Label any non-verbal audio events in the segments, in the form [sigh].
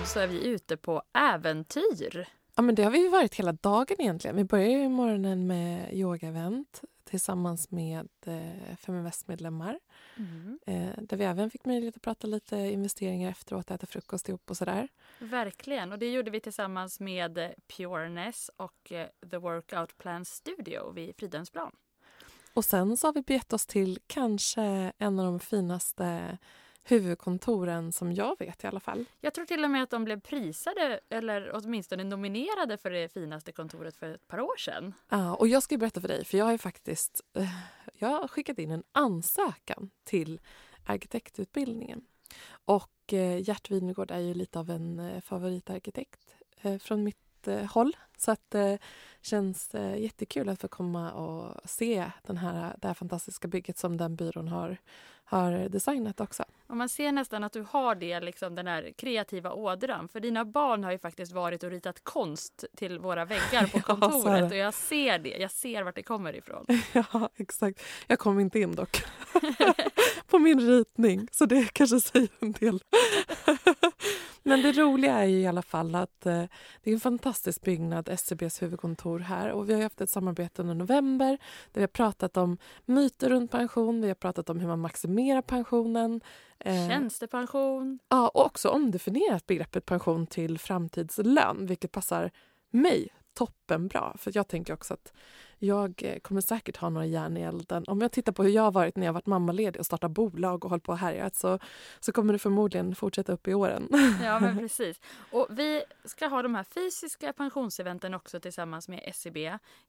podd så är vi ute på äventyr. Ja, men det har vi varit hela dagen egentligen. Vi börjar ju morgonen med yogaevent tillsammans med eh, Feminvest-medlemmar. Mm. Eh, där vi även fick möjlighet att prata lite investeringar efteråt, äta frukost ihop och sådär. Verkligen, och det gjorde vi tillsammans med Pureness och eh, The Workout Plan Studio vid Fridhemsplan. Och sen så har vi begett oss till kanske en av de finaste huvudkontoren som jag vet i alla fall. Jag tror till och med att de blev prisade eller åtminstone nominerade för det finaste kontoret för ett par år sedan. Ja, och jag ska berätta för dig, för jag har faktiskt eh, jag har skickat in en ansökan till arkitektutbildningen. Och eh, Gert Wingård är ju lite av en eh, favoritarkitekt från mitt håll. Så att det känns jättekul att få komma och se den här, det här fantastiska bygget som den byrån har, har designat också. Och man ser nästan att du har det, liksom, den här kreativa ådran. För dina barn har ju faktiskt varit och ritat konst till våra väggar på [laughs] kontoret. Ja, och jag ser det. Jag ser vart det kommer ifrån. [laughs] Ja, exakt. Jag kom inte in dock [laughs] på min ritning, så det kanske säger en del. Men det roliga är i alla fall att eh, det är en fantastisk byggnad, SCBs huvudkontor här. Och vi har haft ett samarbete under november där vi har pratat om myter runt pension, vi har pratat om hur man maximerar pensionen. Eh, Tjänstepension. Ja, och också omdefinierat begreppet pension till framtidslön, vilket passar mig toppenbra. För jag tänker också att jag eh, kommer säkert ha några järn i elden. Om jag tittar på hur jag har varit när jag varit mammaledig och startat bolag och hållit på och härjat så, så kommer det förmodligen fortsätta upp i åren. Ja, men [laughs] precis. Och vi ska ha de här fysiska pensionseventen också tillsammans med SEB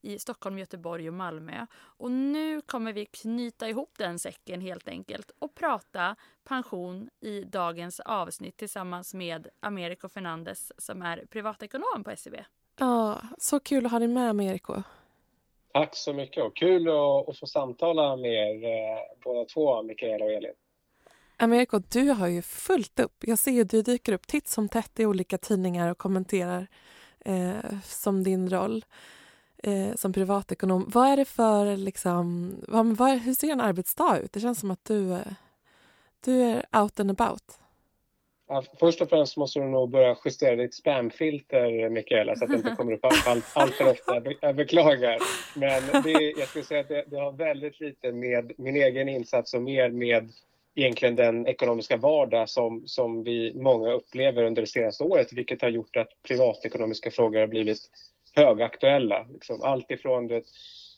i Stockholm, Göteborg och Malmö. Och nu kommer vi knyta ihop den säcken helt enkelt och prata pension i dagens avsnitt tillsammans med Americo Fernandes som är privatekonom på SEB. Ja, så kul att ha dig med, Americo. Tack så mycket och kul att, att få samtala med er eh, båda två, Mikaela och Elin. Americo, du har ju fullt upp. Jag ser ju du dyker upp titt som tätt i olika tidningar och kommenterar eh, som din roll eh, som privatekonom. Vad är det för, liksom, vad, vad, hur ser en arbetsdag ut? Det känns som att du, eh, du är out and about. Först och främst måste du nog börja justera ditt spamfilter, Mikaela, så att det inte kommer upp allt, allt för ofta. Jag beklagar. Men det, jag skulle säga att det, det, har väldigt lite med min egen insats och mer med egentligen den ekonomiska vardag som, som vi många upplever under det senaste året, vilket har gjort att privatekonomiska frågor har blivit högaktuella. Liksom allt ifrån det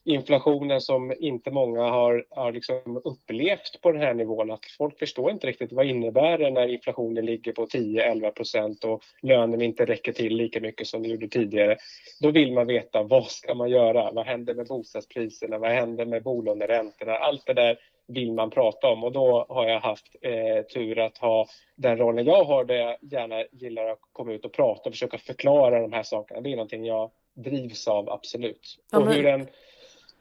inflationen som inte många har, har liksom upplevt på den här nivån. Att folk förstår inte riktigt vad innebär det när inflationen ligger på 10-11 procent och lönen inte räcker till lika mycket som det gjorde tidigare. Då vill man veta vad ska man göra? Vad händer med bostadspriserna? Vad händer med bolåneräntorna? Allt det där vill man prata om och då har jag haft eh, tur att ha den rollen jag har där jag gärna gillar att komma ut och prata och försöka förklara de här sakerna. Det är någonting jag drivs av, absolut. Och hur en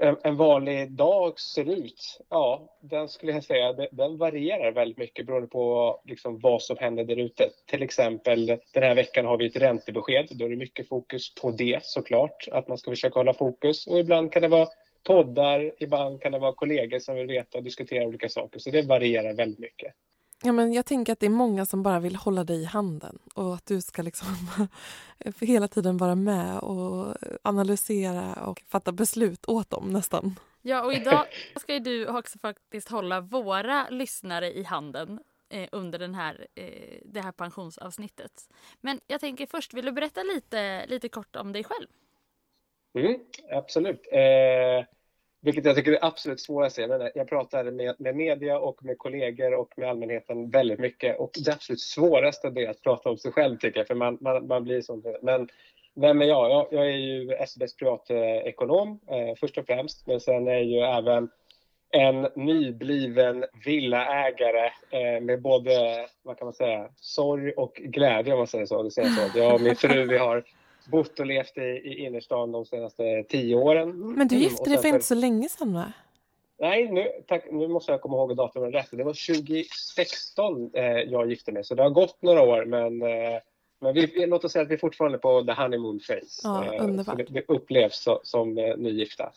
en, en, vanlig dag ser ut, ja, den skulle jag säga, den varierar väldigt mycket beroende på liksom vad som händer där ute. Till exempel den här veckan har vi ett räntebesked. Då är det mycket fokus på det såklart, att man ska försöka hålla fokus. Och ibland kan det vara poddar, ibland kan det vara kollegor som vill veta och diskutera olika saker. Så det varierar väldigt mycket. Ja, men jag tänker att det är många som bara vill hålla dig i handen och att du ska liksom [laughs] hela tiden vara med och analysera och fatta beslut åt dem nästan. Ja, och idag ska du också faktiskt hålla våra lyssnare i handen eh, under den här, eh, det här pensionsavsnittet. Men jag tänker först, vill du berätta lite, lite kort om dig själv? Mm, absolut. Eh vilket jag tycker är absolut svårast. Jag, jag pratar med, med media och med kollegor och med allmänheten väldigt mycket. Och det absolut svåraste är att prata om sig själv tycker jag, för man, man, man blir sånt. Men vem är jag? jag? Jag är ju SBs privatekonom eh, först och främst, men sen är jag ju även en nybliven villaägare eh, med både, vad kan man säga, sorg och glädje om man säger så. Det säger så. Jag och min fru, vi har bott och levt i, i innerstan de senaste tio åren. Men du gifte dig för inte så länge sedan va? Nej, nu, tack, nu måste jag komma ihåg datumet rätt. Det var 2016 eh, jag gifte mig, så det har gått några år. Men, eh, men vi, låt oss säga att vi är fortfarande på the honeymoon phase. Ja, eh, underbart. vi, vi upplevs så, som eh, nygifta.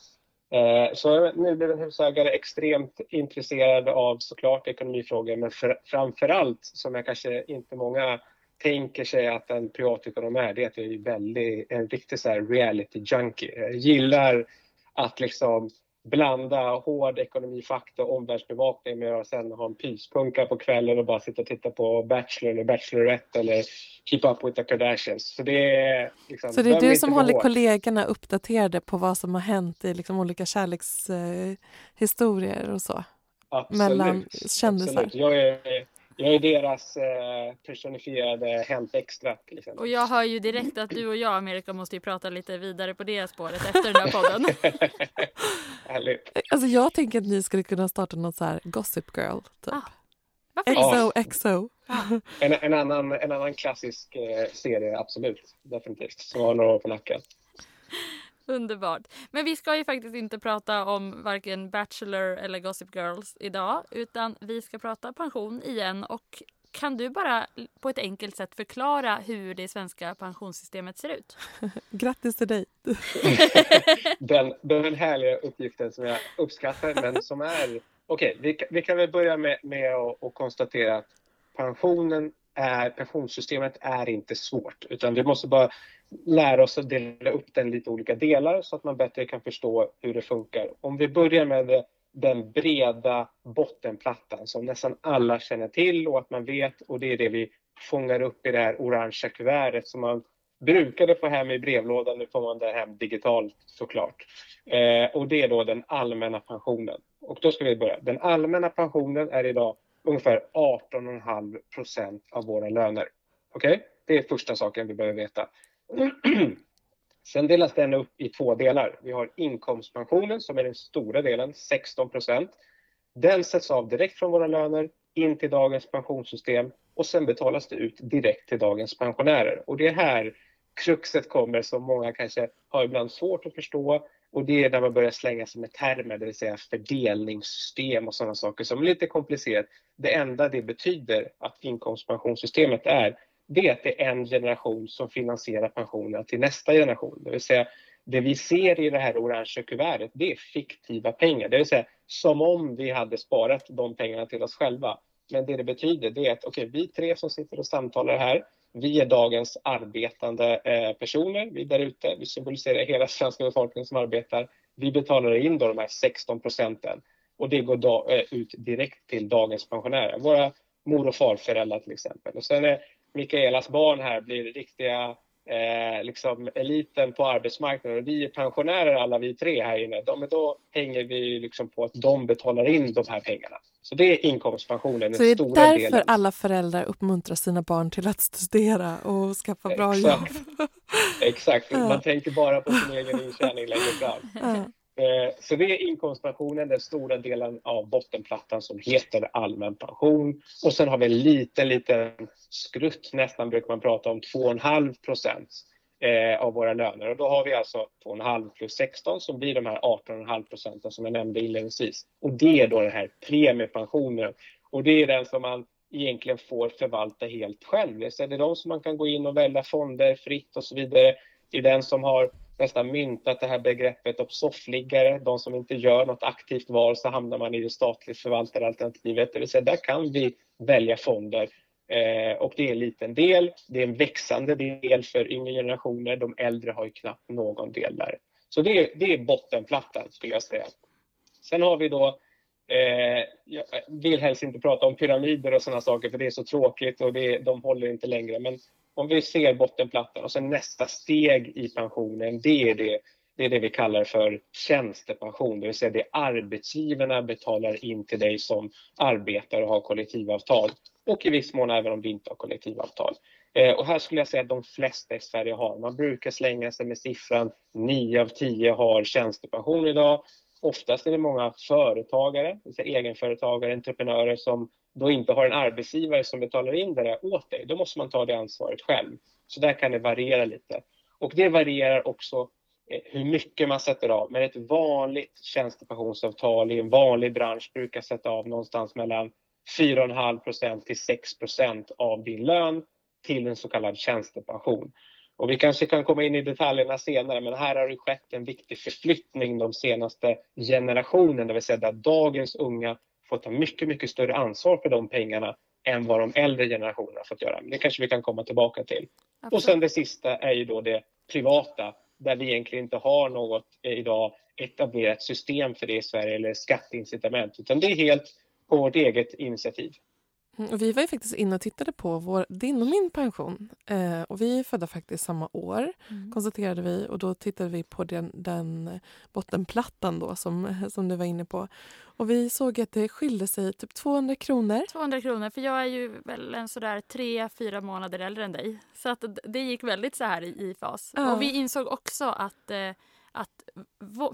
Eh, så jag är nybliven husägare, extremt intresserad av såklart ekonomifrågor, men för, framför allt, som jag kanske inte många tänker sig att en privatekonom är, det är att jag är väldigt, en riktig så reality junkie. Jag gillar att liksom blanda hård ekonomifakta och omvärldsbevakning med att sen ha en pyspunka på kvällen och bara sitta och titta på Bachelor eller Bachelorette eller Keep Up With The Kardashians. Så det är, liksom, så det är du som håller hårt. kollegorna uppdaterade på vad som har hänt i liksom olika kärlekshistorier och så? Absolut. Mellan kändisar? Absolut. Jag är, jag är deras eh, personifierade Hänt Extra exempel. Och jag hör ju direkt att du och jag, Amerika, måste ju prata lite vidare på det spåret efter den här podden. [laughs] Härligt. Alltså jag tänker att ni skulle kunna starta något så här Gossip Girl, typ. Ah. Varför XO, XO. Ah. En, en, annan, en annan klassisk eh, serie, absolut. Definitivt. Som har några år på nacken. Underbart. Men vi ska ju faktiskt inte prata om varken Bachelor eller Gossip Girls idag utan vi ska prata pension igen och kan du bara på ett enkelt sätt förklara hur det svenska pensionssystemet ser ut? [laughs] Grattis till dig! [laughs] den, den härliga uppgiften som jag uppskattar men som är... Okej, okay, vi, vi, kan väl börja med, med att, att konstatera att pensionen är, pensionssystemet är inte svårt utan vi måste bara lära oss att dela upp den i lite olika delar så att man bättre kan förstå hur det funkar. Om vi börjar med den breda bottenplattan som nästan alla känner till och att man vet och det är det vi fångar upp i det här orangea kuvertet som man brukade få hem i brevlådan. Nu får man det hem digitalt såklart. Eh, och det är då den allmänna pensionen. Och då ska vi börja. Den allmänna pensionen är idag ungefär 18,5 procent av våra löner. Okej? Okay? Det är första saken vi behöver veta. [clears throat] Sen delas den upp i två delar. Vi har inkomstpensionen som är den stora delen, 16 procent. Den sätts av direkt från våra löner in till dagens pensionssystem och sen betalas det ut direkt till dagens pensionärer. Och det är här kruxet kommer som många kanske har ibland svårt att förstå och det är när man börjar slänga sig med termer, det vill säga fördelningssystem och sådana saker som är lite komplicerat. Det enda det betyder att inkomstpensionssystemet är, det är att det är en generation som finansierar pensionerna till nästa generation. Det vill säga, det vi ser i det här orangea kuvertet, det är fiktiva pengar. Det vill säga, som om vi hade sparat de pengarna till oss själva. Men det det betyder, det är att okay, vi tre som sitter och samtalar här, vi är dagens arbetande eh, personer, vi där ute, vi symboliserar hela svenska befolkningen som arbetar. Vi betalar in då de här 16 procenten och det går eh, ut direkt till dagens pensionärer, våra mor och farföräldrar till exempel. Och sen är Mikaelas barn här blir riktiga eh, liksom eliten på arbetsmarknaden och vi är pensionärer alla vi tre här inne. De, då hänger vi liksom på att de betalar in de här pengarna. Så det är inkomstpensionen. Så det är därför delen. alla föräldrar uppmuntrar sina barn till att studera och skaffa bra Exakt. jobb? Exakt, man tänker bara på sin egen intjäning längre fram. Eh, så det är inkomstpensionen, den stora delen av bottenplattan som heter allmän pension. Och sen har vi en liten, liten skrutt, nästan brukar man prata om 2,5 procent eh, av våra löner. Och då har vi alltså 2,5 plus 16 som blir de här 18,5 procenten som jag nämnde inledningsvis. Och det är då den här premiepensionen. Och det är den som man egentligen får förvalta helt själv. Så det är de som man kan gå in och välja fonder fritt och så vidare. Det är den som har nästan myntat det här begreppet om soffliggare. De som inte gör något aktivt val så hamnar man i det statligt förvaltade alternativet. Det vill säga där kan vi välja fonder eh, och det är en liten del. Det är en växande del för yngre generationer. De äldre har ju knappt någon del där. Så det är, det är bottenplattan skulle jag säga. Sen har vi då Eh, jag vill helst inte prata om pyramider och sådana saker för det är så tråkigt och det, de håller inte längre. Men om vi ser bottenplattan och sen nästa steg i pensionen, det är det, det är det vi kallar för tjänstepension, det vill säga det arbetsgivarna betalar in till dig som arbetar och har kollektivavtal och i viss mån även om du inte har kollektivavtal. Eh, och här skulle jag säga att de flesta i Sverige har. Man brukar slänga sig med siffran 9 av 10 har tjänstepension idag. Oftast är det många företagare, alltså egenföretagare, entreprenörer som då inte har en arbetsgivare som betalar in det där åt dig. Då måste man ta det ansvaret själv. Så där kan det variera lite. Och det varierar också eh, hur mycket man sätter av. Men ett vanligt tjänstepensionsavtal i en vanlig bransch brukar sätta av någonstans mellan 4,5% till 6% av din lön till en så kallad tjänstepension. Och vi kanske kan komma in i detaljerna senare, men här har det skett en viktig förflyttning de senaste generationerna, det vill säga att dagens unga får ta mycket, mycket större ansvar för de pengarna än vad de äldre generationerna fått göra. Men det kanske vi kan komma tillbaka till. Absolut. Och sen det sista är ju då det privata där vi egentligen inte har något idag etablerat system för det i Sverige eller skatteincitament utan det är helt på vårt eget initiativ. Mm, vi var ju faktiskt inne och tittade på vår, din och min pension. Eh, och vi är födda faktiskt samma år, Mm. konstaterade vi. Och då tittade vi på den, den bottenplattan då som, [laughs] som du var inne på. Och vi såg att det skilde sig typ 200 kronor. 200 kronor, för jag är ju väl en sådär tre, fyra månader äldre än dig. Så att det gick väldigt så här i, i fas. Ja. Och vi insåg också att, eh, att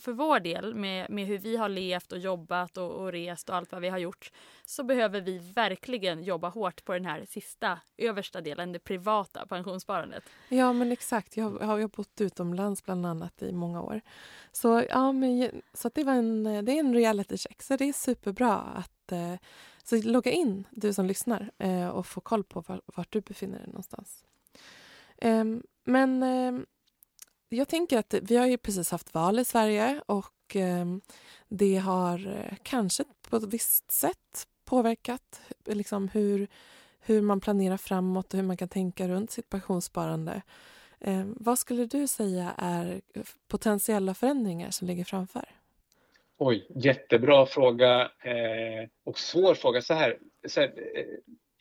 för vår del med, med hur vi har levt och jobbat och, och rest och allt vad vi har gjort så behöver vi verkligen jobba hårt på den här sista översta delen, det privata pensionssparandet. Ja men exakt, jag har jag har bott utomlands bland annat i många år. Så, ja, men, så att det, var en, eh, det är en reality check, så det är superbra att eh, så logga in, du som lyssnar, eh, och få koll på var, vart du befinner dig någonstans. Ehm, men ehm, jag tänker att vi har ju precis haft val i Sverige och ehm, det har eh, kanske på ett visst sätt påverkat eh, liksom hur, hur man planerar framåt och hur man kan tänka runt sitt pensionssparande. Eh, vad skulle du säga är potentiella förändringar som ligger framför? Oj, jättebra fråga eh, och svår fråga. Så här, så här eh,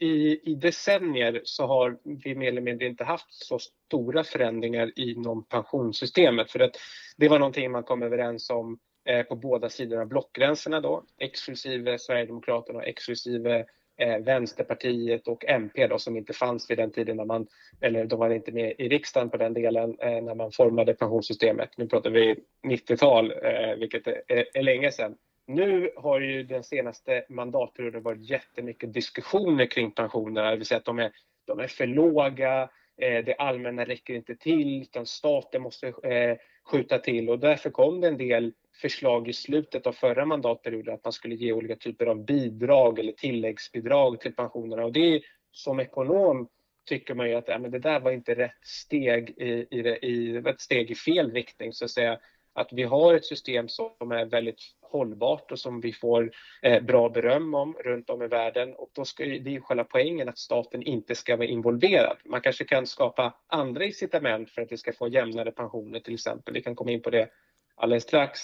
i, I decennier så har vi mer eller mindre inte haft så stora förändringar inom pensionssystemet. För att det var någonting man kom överens om eh, på båda sidorna av blockgränserna då, exklusive Sverigedemokraterna och exklusive eh, Vänsterpartiet och MP då, som inte fanns vid den tiden när man, eller de var inte med i riksdagen på den delen eh, när man formade pensionssystemet. Nu pratar vi 90-tal, eh, vilket är, är, är länge sedan. Nu har ju den senaste mandatperioden varit jättemycket diskussioner kring pensionerna, det vill säga att de är, de är för låga, eh, det allmänna räcker inte till, utan staten måste eh, skjuta till. Och därför kom det en del förslag i slutet av förra mandatperioden att man skulle ge olika typer av bidrag eller tilläggsbidrag till pensionerna. Och det är, som ekonom tycker man ju att ja, men det där var inte rätt steg i, i, det, i det var ett steg i fel riktning så att säga att vi har ett system som är väldigt hållbart och som vi får eh, bra beröm om runt om i världen och då ska ju, det är ju själva poängen att staten inte ska vara involverad. Man kanske kan skapa andra incitament för att vi ska få jämnare pensioner till exempel. Vi kan komma in på det alldeles strax.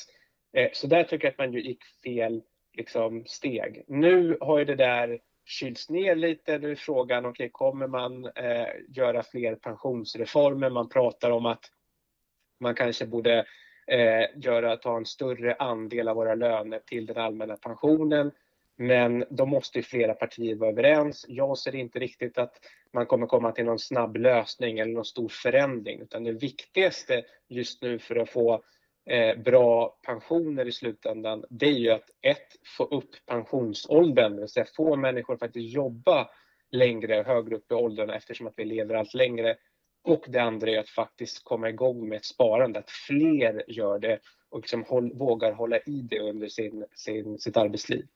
Eh, så där tycker jag att man ju gick fel liksom, steg. Nu har ju det där kylts ner lite. Nu är frågan, okay, kommer man eh, göra fler pensionsreformer? Man pratar om att man kanske borde eh, göra, ta en större andel av våra löner till den allmänna pensionen. Men då måste ju flera partier vara överens. Jag ser inte riktigt att man kommer komma till någon snabb lösning eller någon stor förändring, utan det viktigaste just nu för att få eh, bra pensioner i slutändan, det är ju att ett, få upp pensionsåldern, det vill säga få människor att faktiskt jobba längre högre upp i åldrarna eftersom att vi lever allt längre. Och det andra är att faktiskt komma igång med ett sparande, att fler gör det och liksom håll, vågar hålla i det under sin, sin, sitt arbetsliv.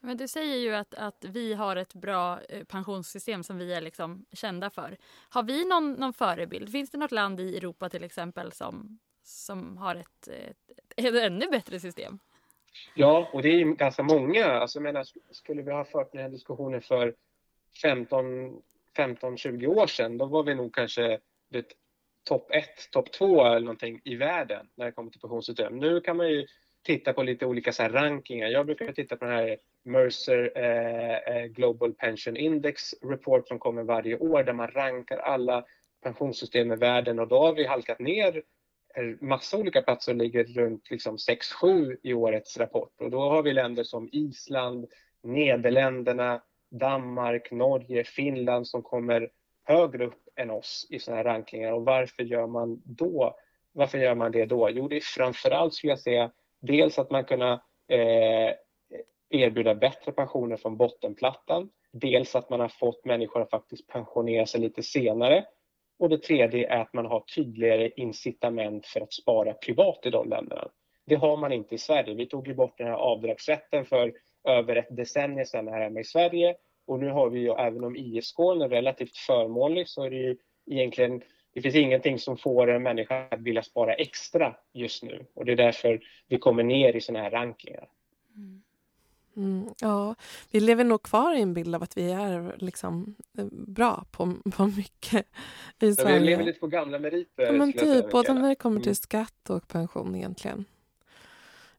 Men du säger ju att, att vi har ett bra eh, pensionssystem som vi är liksom kända för. Har vi någon, någon förebild? Finns det något land i Europa till exempel som, som har ett, ett, ett ännu bättre system? Ja, och det är ju ganska många. Alltså, jag menar, skulle vi ha fört den här diskussionen för 15-20 år sedan, då var vi nog kanske topp ett, topp två eller någonting i världen när det kommer till pensionssystem. Nu kan man ju titta på lite olika så här rankingar. Jag brukar titta på den här Mercer eh, eh, Global Pension Index Report som kommer varje år där man rankar alla pensionssystem i världen och då har vi halkat ner massa olika platser och ligger runt liksom 6-7 i årets rapport och då har vi länder som Island, Nederländerna, Danmark, Norge, Finland som kommer högre upp än oss i sådana här rankningar. och varför gör man då? Varför gör man det då? Jo, det är framförallt skulle jag säga dels att man kunna eh, erbjuda bättre pensioner från bottenplattan. Dels att man har fått människor att faktiskt pensionera sig lite senare. Och det tredje är att man har tydligare incitament för att spara privat i de länderna. Det har man inte i Sverige. Vi tog ju bort den här avdragsrätten för över ett decennium sedan här hemma i Sverige. Och nu har vi ju, även om ISK är relativt förmånlig, så är det ju egentligen det finns ingenting som får en människa att vilja spara extra just nu och det är därför vi kommer ner i sådana här rankingar. Mm. Mm, ja, vi lever nog kvar i en bild av att vi är liksom bra på, på mycket i Sverige. vi lever lite på gamla meriter. Ja, men typ, både när det kommer till mm. skatt och pension egentligen.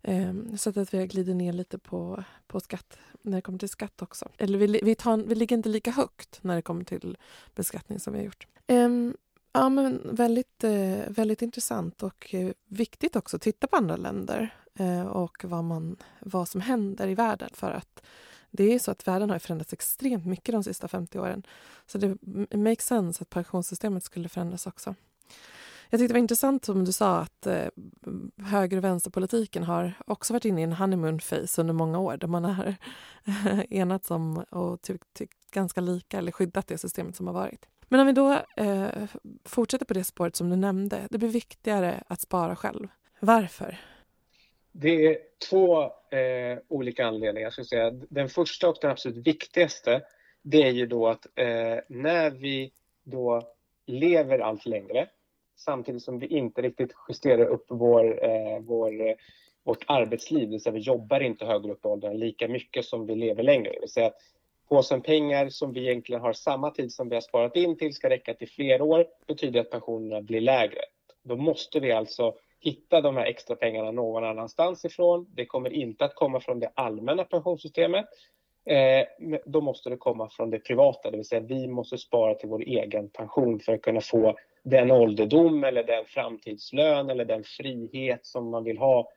Um, så att vi glider ner lite på, på skatt när det kommer till skatt också. Eller vi, vi, tar, vi ligger inte lika högt när det kommer till beskattning som vi har gjort. Um, ja, men väldigt, uh, väldigt intressant och uh, viktigt också att titta på andra länder uh, och vad, man, vad som händer i världen. För att det är så att världen har förändrats extremt mycket de sista 50 åren. Så det makes sense att pensionssystemet skulle förändras också. Jag tyckte det var intressant som du sa att eh, höger och vänsterpolitiken har också varit inne i en honeymoon phase under många år där man har [laughs] enats om och tyckt ty ganska lika eller skyddat det systemet som har varit. Men om vi då eh, fortsätter på det spåret som du nämnde, det blir viktigare att spara själv. Varför? Det är två eh, olika anledningar. Jag säga. Den första och den absolut viktigaste det är ju då att eh, när vi då lever allt längre samtidigt som vi inte riktigt justerar upp vår, eh, vår, eh, vårt arbetsliv. Det vill säga vi jobbar inte högre upp i åldern lika mycket som vi lever längre. Det vill säga att påsen pengar som vi egentligen har samma tid som vi har sparat in till ska räcka till fler år betyder att pensionerna blir lägre. Då måste vi alltså hitta de här extra pengarna någon annanstans ifrån. Det kommer inte att komma från det allmänna pensionssystemet. Eh, då måste det komma från det privata, det vill säga vi måste spara till vår egen pension för att kunna få den ålderdom eller den framtidslön eller den frihet som man vill ha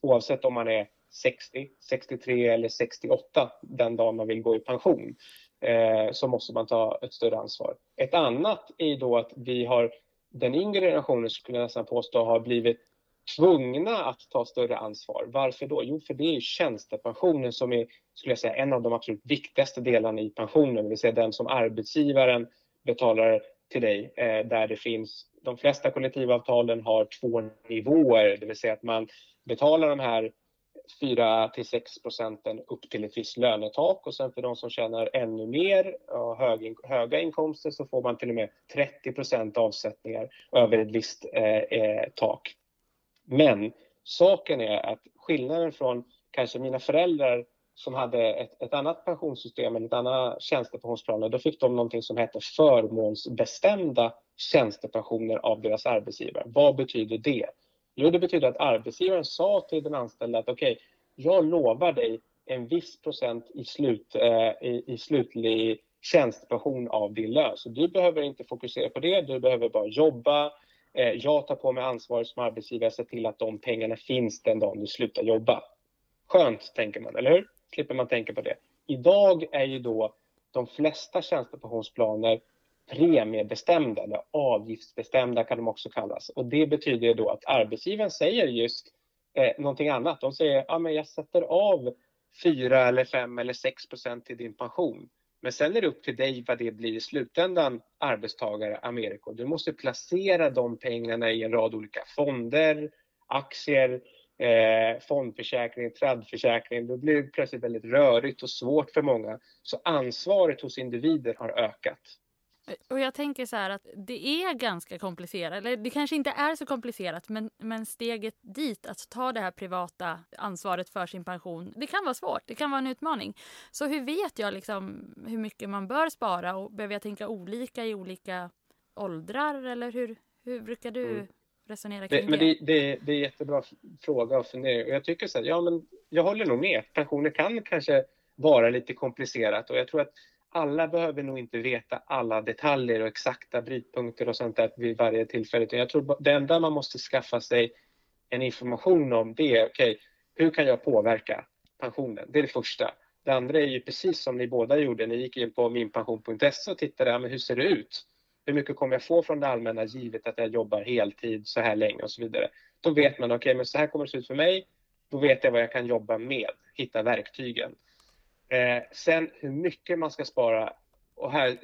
oavsett om man är 60, 63 eller 68 den dag man vill gå i pension eh, så måste man ta ett större ansvar. Ett annat är då att vi har den yngre generationen skulle jag nästan påstå har blivit tvungna att ta större ansvar. Varför då? Jo, för det är tjänstepensionen som är skulle jag säga, en av de absolut viktigaste delarna i pensionen, det vill säga den som arbetsgivaren betalar till dig eh, där det finns, de flesta kollektivavtalen har två nivåer, det vill säga att man betalar de här 4 till 6 procenten upp till ett visst lönetak och sen för de som tjänar ännu mer och hög, höga inkomster så får man till och med 30 procent avsättningar över ett visst eh, eh, tak. Men saken är att skillnaden från kanske mina föräldrar som hade ett, ett annat pensionssystem, eller ett annat tjänstepensionsplaner, då fick de någonting som hette förmånsbestämda tjänstepensioner av deras arbetsgivare. Vad betyder det? Jo, det betyder att arbetsgivaren sa till den anställda att okej, okay, jag lovar dig en viss procent i, slut, eh, i, i slutlig tjänstepension av din lön. Så du behöver inte fokusera på det, du behöver bara jobba. Eh, jag tar på mig ansvaret som arbetsgivare, se till att de pengarna finns den dagen du slutar jobba. Skönt, tänker man, eller hur? slipper man tänka på det. Idag är ju då de flesta tjänstepensionsplaner premiebestämda eller avgiftsbestämda kan de också kallas. Och det betyder då att arbetsgivaren säger just eh, någonting annat. De säger ja, jag sätter av 4 eller 5 eller 6 procent till din pension. Men sen är det upp till dig vad det blir i slutändan, arbetstagare, Amerika. Du måste placera de pengarna i en rad olika fonder, aktier, eh, fondförsäkring, tradförsäkring. då blir det plötsligt väldigt rörigt och svårt för många. Så ansvaret hos individer har ökat. Och jag tänker så här att det är ganska komplicerat, eller det kanske inte är så komplicerat men, men steget dit, att ta det här privata ansvaret för sin pension, det kan vara svårt, det kan vara en utmaning. Så hur vet jag liksom hur mycket man bör spara och behöver jag tänka olika i olika åldrar eller hur, hur brukar du mm resonera kring det. Men det, det, det är jättebra fråga och fundera. Och jag tycker så här, ja men jag håller nog med. Pensioner kan kanske vara lite komplicerat och jag tror att alla behöver nog inte veta alla detaljer och exakta brytpunkter och sånt där vid varje tillfälle. Jag tror det enda man måste skaffa sig en information om det är okej, okay, hur kan jag påverka pensionen? Det är det första. Det andra är ju precis som ni båda gjorde. Ni gick in på minpension.se och tittade, ja, men hur ser det ut? hur mycket kommer jag få från det allmänna givet att jag jobbar heltid så här länge och så vidare. Då vet man, okej, okay, men så här kommer det se ut för mig. Då vet jag vad jag kan jobba med, hitta verktygen. Eh, sen hur mycket man ska spara och här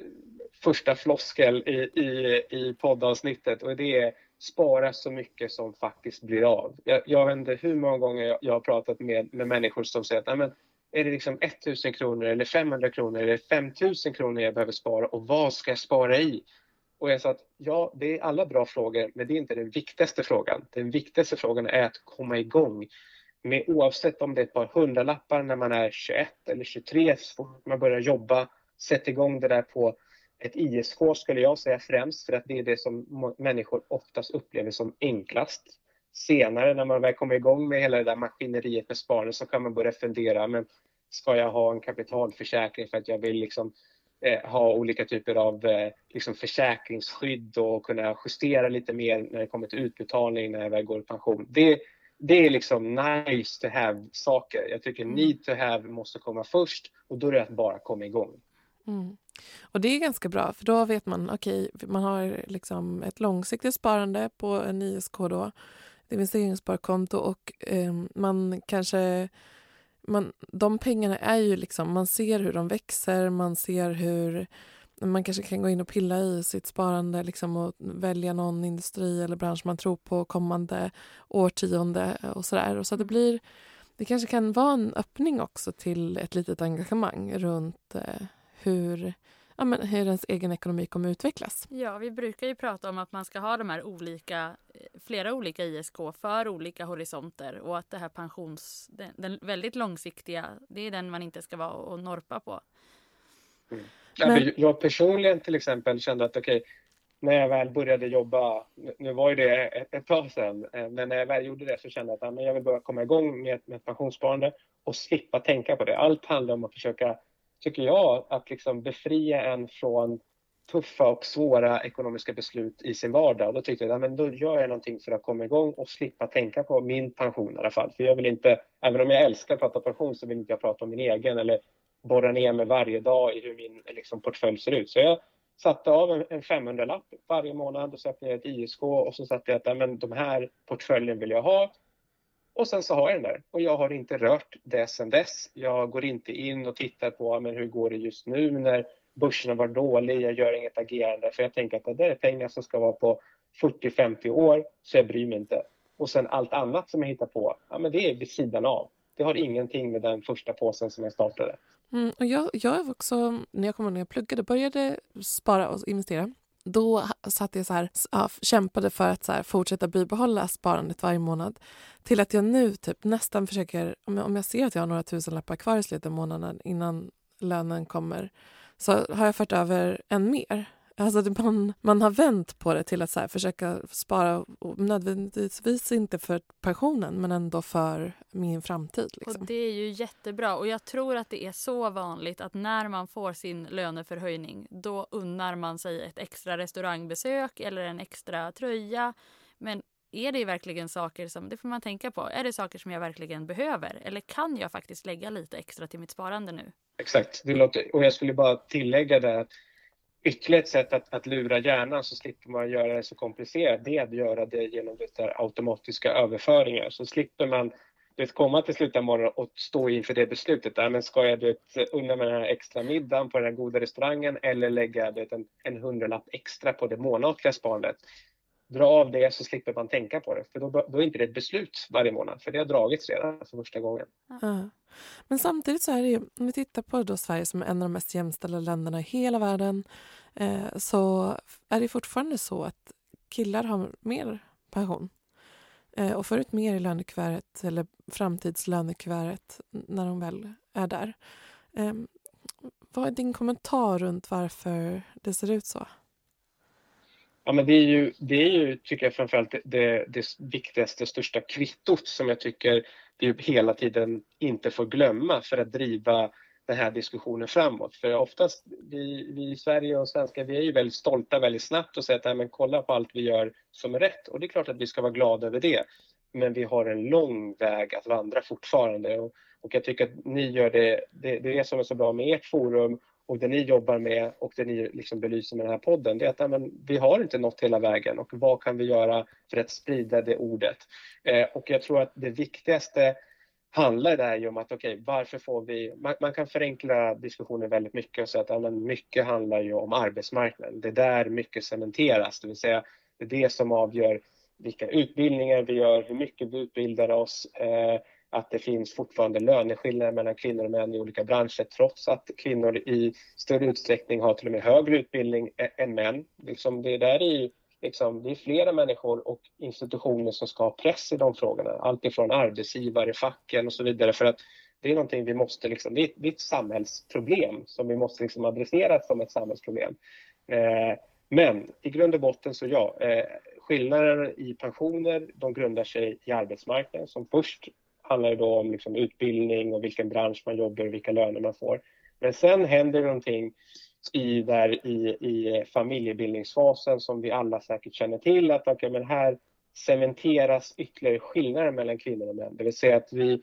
första floskel i, i, i poddavsnittet och det är spara så mycket som faktiskt blir av. Jag, jag vet inte hur många gånger jag, jag har pratat med, med människor som säger att men, är det liksom 1000 kronor eller 500 kronor eller 5000 kronor jag behöver spara och vad ska jag spara i? Och jag sa att ja, det är alla bra frågor, men det är inte den viktigaste frågan. Den viktigaste frågan är att komma igång med, oavsett om det är ett par hundralappar när man är 21 eller 23, så fort man börjar jobba, sätt igång det där på ett ISK skulle jag säga främst för att det är det som människor oftast upplever som enklast. Senare när man väl kommer igång med hela det där maskineriet med sparande så kan man börja fundera, men ska jag ha en kapitalförsäkring för att jag vill liksom eh, ha olika typer av eh, liksom försäkringsskydd och kunna justera lite mer när det kommer till utbetalning när jag väl går i pension. Det, det är liksom nice to have saker. Jag tycker mm. need to have måste komma först och då är det att bara komma igång. Mm. Och det är ganska bra för då vet man, okej, okay, man har liksom ett långsiktigt sparande på en ISK då, ett investeringssparkonto och eh, man kanske man, de pengarna är ju liksom, man ser hur de växer, man ser hur man kanske kan gå in och pilla i sitt sparande liksom, och välja någon industri eller bransch man tror på kommande årtionde och sådär. Och så det blir, det kanske kan vara en öppning också till ett litet engagemang runt eh, hur, ja, men hur ens egen ekonomi kommer utvecklas. Ja, vi brukar ju prata om att man ska ha de här olika, eh, flera olika ISK för olika horisonter och att det här pensions, den, den väldigt långsiktiga, det är den man inte ska vara och norpa på. Mm. Men... Jag personligen till exempel kände att okej, okay, när jag väl började jobba, nu var ju det ett, ett tag sedan, eh, men när jag väl gjorde det så kände jag att jag vill börja komma igång med, med pensionssparande och slippa tänka på det. Allt handlar om att försöka tycker jag, att liksom befria en från tuffa och svåra ekonomiska beslut i sin vardag. Och då tyckte jag att då gör jag någonting för att komma igång och slippa tänka på min pension i alla fall. För jag vill inte, även om jag älskar att prata pension så vill inte jag prata om min egen eller borra ner mig varje dag i hur min liksom, portfölj ser ut. Så jag satte av en, en 500-lapp varje månad och satte ner ett ISK och så satte jag att men, de här portföljen vill jag ha och sen så har jag den där och jag har inte rört det sen dess. Jag går inte in och tittar på men hur går det just nu när börsen var dålig. Jag gör inget agerande för jag tänker att det är pengar som ska vara på 40-50 år så jag bryr mig inte. Och sen allt annat som jag hittar på, ja men det är vid sidan av. Det har ingenting med den första påsen som jag startade. Mm, och jag, jag också, när jag kom när jag pluggade, började spara och investera. Då satt jag så här, ja, kämpade för att så här, fortsätta bibehålla sparandet varje månad. Till att jag nu typ nästan försöker, om jag, om jag ser att jag har några tusenlappar kvar i slutet av månaden innan lönen kommer så har jag fört över en mer. Alltså man, man har vänt på det till att så försöka spara, nödvändigtvis inte för pensionen men ändå för min framtid. Liksom. Och Det är ju jättebra och jag tror att det är så vanligt att när man får sin löneförhöjning då unnar man sig ett extra restaurangbesök eller en extra tröja. Men är det verkligen saker som, det får man tänka på, är det saker som jag verkligen behöver eller kan jag faktiskt lägga lite extra till mitt sparande nu? Exakt, det låter, och jag skulle bara tillägga det att ytterligare ett sätt att, att lura hjärnan så slipper man göra det så komplicerat, det är att göra det genom det automatiska överföringar. Så slipper man vet, komma till slutet av morgonen och stå inför det beslutet. Äh, men ska jag vet, unna mig den här extra middagen på den här goda restaurangen eller lägga vet, en, en hundralapp extra på det månatliga sparandet? Dra av det så slipper man tänka på det. För då, då är inte det ett beslut varje månad, för det har dragits redan för första gången. Ja. Men samtidigt så är det ju, om vi tittar på då Sverige som är en av de mest jämställda länderna i hela världen eh, så är det fortfarande så att killar har mer pension eh, och får ut mer i lönekuvertet eller framtidslönekuvertet när de väl är där. Eh, vad är din kommentar runt varför det ser ut så? Ja, men det är ju, det är ju tycker jag framförallt det, det, viktigaste, största kvittot som jag tycker vi hela tiden inte får glömma för att driva den här diskussionen framåt. För oftast, vi, vi i Sverige och svenskar, vi är ju väldigt stolta väldigt snabbt och säger att men kolla på allt vi gör som är rätt. Och det är klart att vi ska vara glada över det. Men vi har en lång väg att vandra fortfarande. Och, och jag tycker att ni gör det, det, det är det som är så bra med ert forum och det ni jobbar med och det ni liksom belyser med den här podden, det är att men, vi har inte nått hela vägen och vad kan vi göra för att sprida det ordet? Eh, och jag tror att det viktigaste handlar där ju om att okej, okay, varför får vi... Man, man, kan förenkla diskussionen väldigt mycket och säga att ja, men mycket handlar ju om arbetsmarknaden. Det är där mycket cementeras, det vill säga det är det som avgör vilka utbildningar vi gör, hur mycket vi utbildar oss, eh, att det finns fortfarande löneskillnader mellan kvinnor och män i olika branscher trots att kvinnor i större utsträckning har till och med högre utbildning än män. Liksom det där är liksom, det är flera människor och institutioner som ska ha press i de frågorna. Allt ifrån arbetsgivare, facken och så vidare. För att det är någonting vi måste, liksom, det, är, det är ett samhällsproblem som vi måste liksom adressera som ett samhällsproblem. Eh, men i grund och botten så ja, eh, skillnader i pensioner de grundar sig i arbetsmarknaden som först handlar det då om liksom utbildning och vilken bransch man jobbar och vilka löner man får. Men sen händer någonting i, där i, i familjebildningsfasen som vi alla säkert känner till att okay, men här cementeras ytterligare skillnader mellan kvinnor och män. Det vill säga att vi,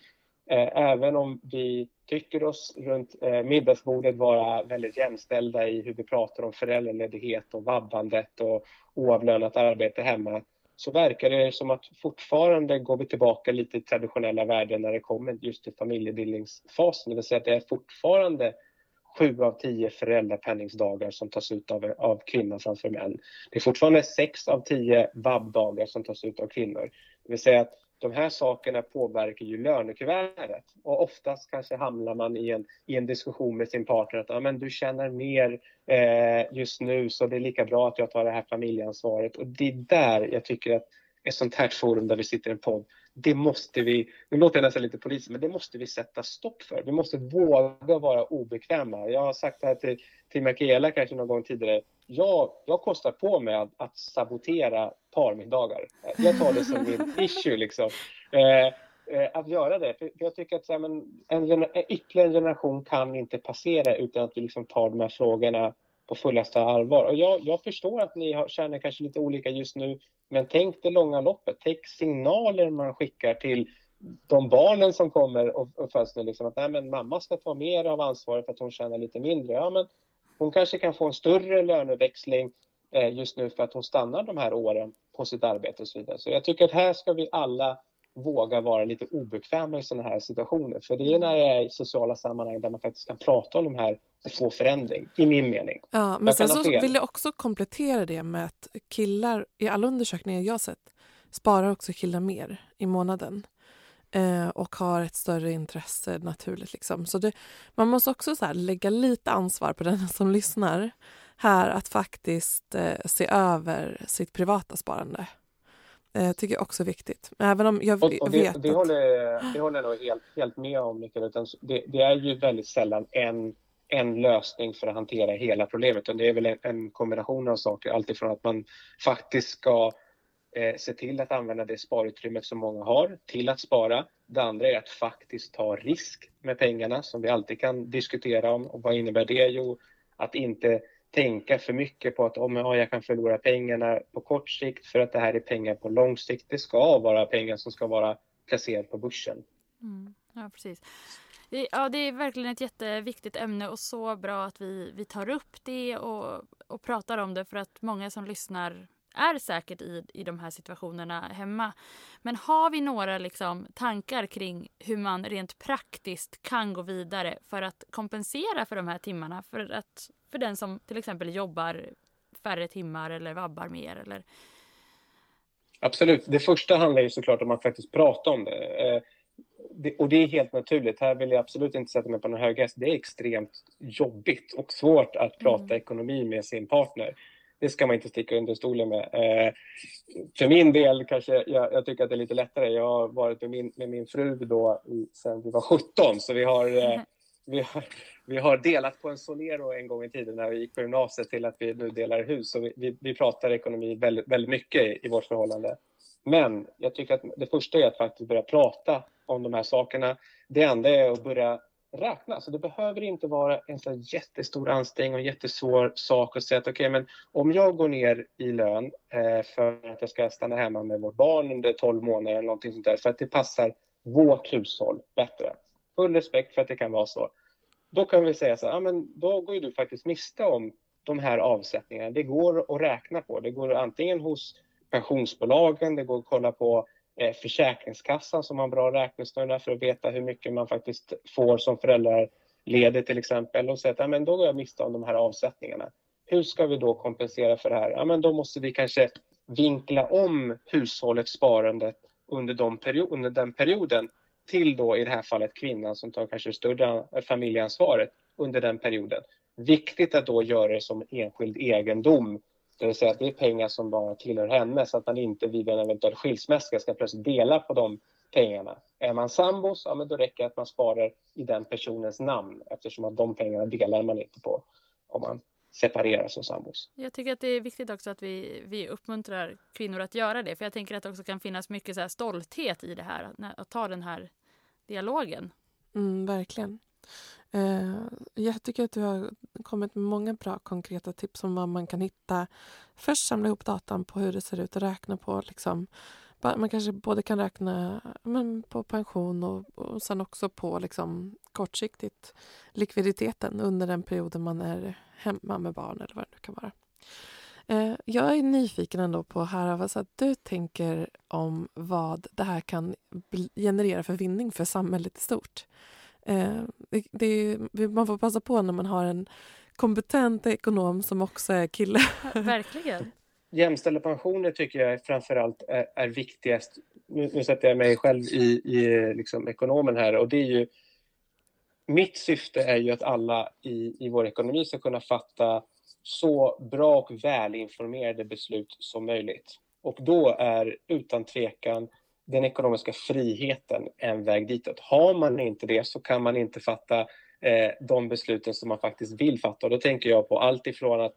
eh, även om vi tycker oss runt eh, middagsbordet vara väldigt jämställda i hur vi pratar om föräldraledighet och vabbandet och oavlönat arbete hemma så verkar det som att fortfarande går vi tillbaka lite i traditionella värden när det kommer just till familjebildningsfasen. Det vill säga att det är fortfarande sju av tio föräldrapenningsdagar som tas ut av, av kvinnor framför män. Det är fortfarande sex av tio vab-dagar som tas ut av kvinnor. Det vill säga att de här sakerna påverkar ju lönekuvertet och oftast kanske hamnar man i en, i en diskussion med sin partner att ah, men du tjänar mer eh, just nu så det är lika bra att jag tar det här familjeansvaret och det är där jag tycker att ett sånt här forum där vi sitter i en podd det måste vi, nu låter jag nästan lite polis, men det måste vi sätta stopp för. Vi måste våga vara obekväma. Jag har sagt det här till, till Mikaela kanske någon gång tidigare. Jag, jag kostar på mig att, att sabotera parmiddagar. Jag tar det som min [laughs] issue liksom. Eh, eh, att göra det. För jag tycker att så här, men, en, ytterligare en generation kan inte passera utan att vi liksom tar de här frågorna på fullaste allvar. Och jag, jag förstår att ni har, känner kanske lite olika just nu, men tänk det långa loppet. Tänk signaler man skickar till de barnen som kommer och, och föds nu, liksom, att Nej, men mamma ska ta mer av ansvaret för att hon tjänar lite mindre. Ja, men hon kanske kan få en större löneväxling eh, just nu för att hon stannar de här åren på sitt arbete och så vidare. Så jag tycker att här ska vi alla våga vara lite obekväma i sådana här situationer. För det är när det är i sociala sammanhang där man faktiskt kan prata om de här och få förändring, i min mening. Ja, men sen så vill jag också komplettera det med att killar, i alla undersökningar jag sett, sparar också killar mer i månaden eh, och har ett större intresse naturligt. Liksom. Så det, man måste också så lägga lite ansvar på den [laughs] som lyssnar här att faktiskt eh, se över sitt privata sparande. Eh, tycker jag också är viktigt. Även om jag och, och det, vet det, att... håller, det håller jag nog helt, helt med om, Mikael. Utan det, det, är ju väldigt sällan en, en lösning för att hantera hela problemet. Utan det är väl en, en kombination av saker. Alltifrån att man faktiskt ska eh, se till att använda det sparutrymmet som många har till att spara. Det andra är att faktiskt ta risk med pengarna som vi alltid kan diskutera om. Och vad innebär det? Jo, att inte tänka för mycket på att om oh, jag kan förlora pengarna på kort sikt för att det här är pengar på lång sikt. Det ska vara pengar som ska vara placerade på börsen. Mm, ja, precis. Ja, det är verkligen ett jätteviktigt ämne och så bra att vi, vi tar upp det och, och pratar om det för att många som lyssnar är säkert i, i de här situationerna hemma. Men har vi några liksom, tankar kring hur man rent praktiskt kan gå vidare för att kompensera för de här timmarna? För, att, för den som till exempel jobbar färre timmar eller vabbar mer? Eller... Absolut. Det första handlar ju såklart om att faktiskt prata om det. Eh, det, och det är helt naturligt. Här vill jag absolut inte sätta mig på någon hög häst. Det är extremt jobbigt och svårt att prata mm. ekonomi med sin partner det ska man inte sticka under stolen med. Eh, för min del kanske jag, jag, tycker att det är lite lättare. Jag har varit med min, med min fru då i, sen vi var 17 så vi har, eh, mm. vi har, vi har delat på en Solero en gång i tiden när vi gick på gymnasiet till att vi nu delar hus. Så vi, vi, vi pratar ekonomi väldigt, väldigt mycket i, i vårt förhållande. Men jag tycker att det första är att faktiskt börja prata om de här sakerna. Det andra är att börja räkna. Så det behöver inte vara en så jättestor ansträngning och en jättesvår sak att säga att okej, okay, men om jag går ner i lön eh, för att jag ska stanna hemma med vårt barn under 12 månader eller någonting sånt där, för att det passar vårt hushåll bättre. Full respekt för att det kan vara så. Då kan vi säga så här, ja, men då går ju du faktiskt miste om de här avsättningarna. Det går att räkna på. Det går antingen hos pensionsbolagen, det går att kolla på Eh, försäkringskassan som har bra räknesnurra för att veta hur mycket man faktiskt får som föräldraledig till exempel och säga att ja, men då går jag miste om de här avsättningarna. Hur ska vi då kompensera för det här? Ja, men då måste vi kanske vinkla om hushållets sparande under, de period, under den perioden till då i det här fallet kvinnan som tar kanske större familjeansvaret under den perioden. Viktigt att då göra det som enskild egendom det vill säga att det är pengar som bara tillhör henne så att man inte vid en eventuell skilsmässa ska plötsligt dela på de pengarna. Är man sambos, ja, men då räcker det att man sparar i den personens namn eftersom att de pengarna delar man inte på om man separerar som sambos. Jag tycker att det är viktigt också att vi, vi uppmuntrar kvinnor att göra det. För jag tänker att det också kan finnas mycket så stolthet i det här. Att, att ta den här dialogen. Mm, verkligen. Eh, jag tycker att du har kommit med många bra konkreta tips om vad man kan hitta. Först samla ihop datan på hur det ser ut och räkna på liksom, man kanske både kan räkna men, på pension och, och sen också på liksom, kortsiktigt likviditeten under den perioden man är hemma med barn eller vad det nu kan vara. Eh, jag är nyfiken ändå på att höra vad du tänker om vad det här kan generera för vinning för samhället i stort. Eh, det, det, man får passa på när man har en kompetent ekonom som också är kille. Verkligen. Jämställda pensioner tycker jag framförallt är, är viktigast. Nu, nu sätter jag mig själv i, i liksom ekonomen här och det är ju mitt syfte är ju att alla i, i vår ekonomi ska kunna fatta så bra och välinformerade beslut som möjligt. Och då är utan tvekan den ekonomiska friheten en väg ditåt. Har man inte det så kan man inte fatta eh, de besluten som man faktiskt vill fatta. Och då tänker jag på allt ifrån att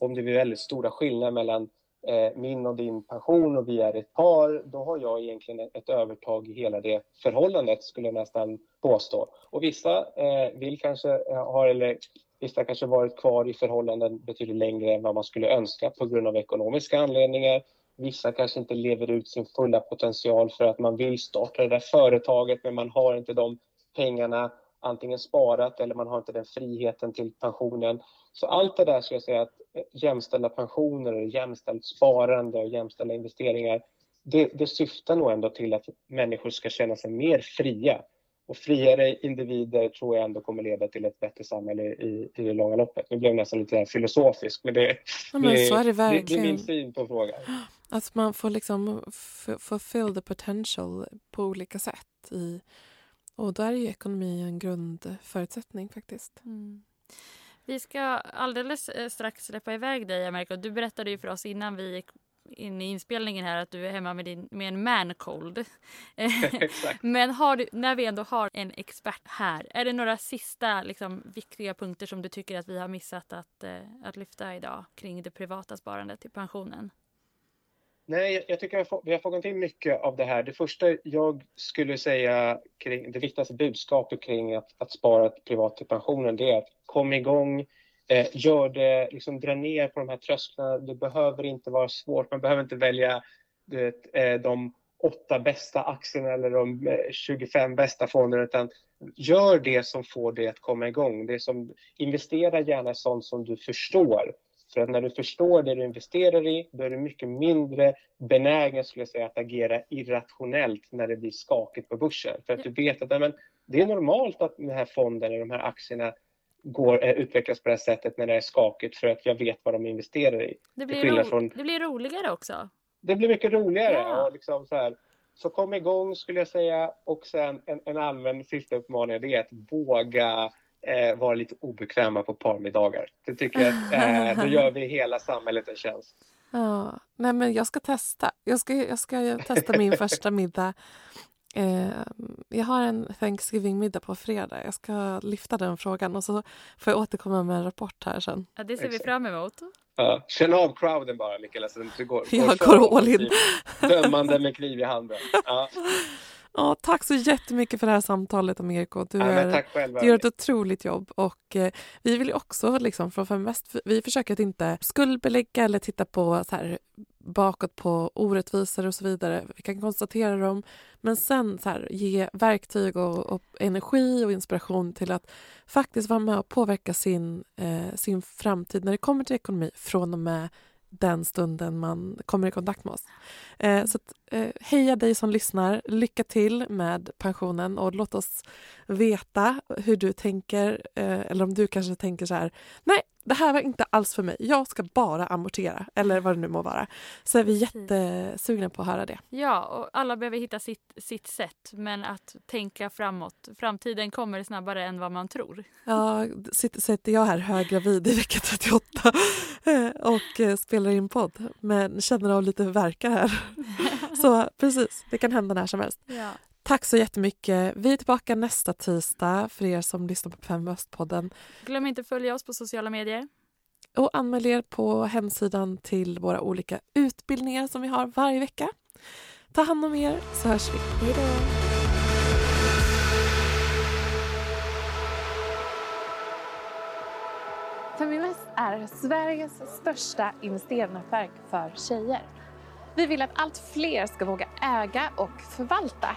om det blir väldigt stora skillnader mellan eh, min och din pension och vi är ett par, då har jag egentligen ett övertag i hela det förhållandet skulle jag nästan påstå. Och vissa eh, vill kanske eh, ha, eller vissa kanske varit kvar i förhållanden betydligt längre än vad man skulle önska på grund av ekonomiska anledningar. Vissa kanske inte lever ut sin fulla potential för att man vill starta det där företaget men man har inte de pengarna antingen sparat eller man har inte den friheten till pensionen. Så allt det där skulle jag säga att jämställda pensioner, jämställt sparande och jämställda investeringar det, det syftar nog ändå till att människor ska känna sig mer fria. Och friare individer tror jag ändå kommer leda till ett bättre samhälle i, i det långa loppet. Nu blev jag nästan lite filosofisk, men det, ja, men det, det, det är min syn på frågan. [gasps] Att man får liksom fulfill the potential på olika sätt. I, och där är ju ekonomi en grundförutsättning faktiskt. Mm. Vi ska alldeles eh, strax släppa iväg dig, Amerika. Du berättade ju för oss innan vi gick in i inspelningen här att du är hemma med, din, med en man cold. [laughs] [laughs] Men du, när vi ändå har en expert här, är det några sista liksom, viktiga punkter som du tycker att vi har missat att, eh, att lyfta idag kring det privata sparandet till pensionen? Nej, jag tycker att vi har fångat in mycket av det här. Det första jag skulle säga, kring, det viktigaste budskapet kring att, att spara privat till pensionen, det är att kom igång, eh, gör det, liksom dra ner på de här trösklarna. Det behöver inte vara svårt, man behöver inte välja vet, eh, de åtta bästa aktierna eller de eh, 25 bästa fonderna, utan gör det som får dig att komma igång. Det som, investera gärna i sånt som du förstår för att när du förstår det du investerar i, då är du mycket mindre benägen skulle jag säga, att agera irrationellt när det blir skakigt på börsen. För att du vet att men, det är normalt att den här fonden, de här aktierna går, äh, utvecklas på det här sättet när det är skakigt för att jag vet vad de investerar i. Det blir, ro från... det blir roligare också. Det blir mycket roligare. Ja. Och liksom så, här, så kom igång skulle jag säga och sen en, en allmän sista uppmaning det är att våga eh, vara lite obekväma på parmiddagar. Det tycker jag, eh, då gör vi hela samhället en tjänst. [laughs] Ja, nej men jag ska testa. Jag ska, jag ska testa min [laughs] första middag. Eh, jag har en Thanksgiving-middag på fredag. Jag ska lyfta den frågan och så får jag återkomma med en rapport här sen. Ja, det ser vi fram emot. Ja, känn av crowden bara, Mikaela, så går, jag går all in. Dömande med kniv i handen. [laughs] Ja. Ja, tack så jättemycket för det här samtalet, Ameriko. Du, ja, du gör ett otroligt jobb. Och eh, Vi vill också, liksom, från Feminvest, vi försöker att inte skuldbelägga eller titta på så här, bakåt på orättvisor och så vidare. Vi kan konstatera dem, men sen så här, ge verktyg och, och, energi och inspiration till att faktiskt vara med och påverka sin, eh, sin framtid när det kommer till ekonomi från och med den stunden man kommer i kontakt med oss. Eh, så att, eh, heja dig som lyssnar. Lycka till med pensionen och låt oss veta hur du tänker. Eh, eller om du kanske tänker så här, nej, det här var inte alls för mig. Jag ska bara amortera eller vad det nu må vara. Så är vi jättesugna på att höra det. Ja, och alla behöver hitta sitt, sitt sätt. Men att tänka framåt. Framtiden kommer snabbare än vad man tror. Ja, sitter, sitter jag här höggravid i vecka 38 eh, och eh, spelar in podd men känner av lite verkar här. [laughs] Så precis, det kan hända när som helst. Ja. Tack så jättemycket. Vi är tillbaka nästa tisdag för er som lyssnar på Fem Öst-podden. Glöm inte att följa oss på sociala medier. Och anmäl er på hemsidan till våra olika utbildningar som vi har varje vecka. Ta hand om er så hörs vi. Hej då! Feminvest är Sveriges största investeringsnätverk för tjejer. Vi vill att allt fler ska våga äga och förvalta.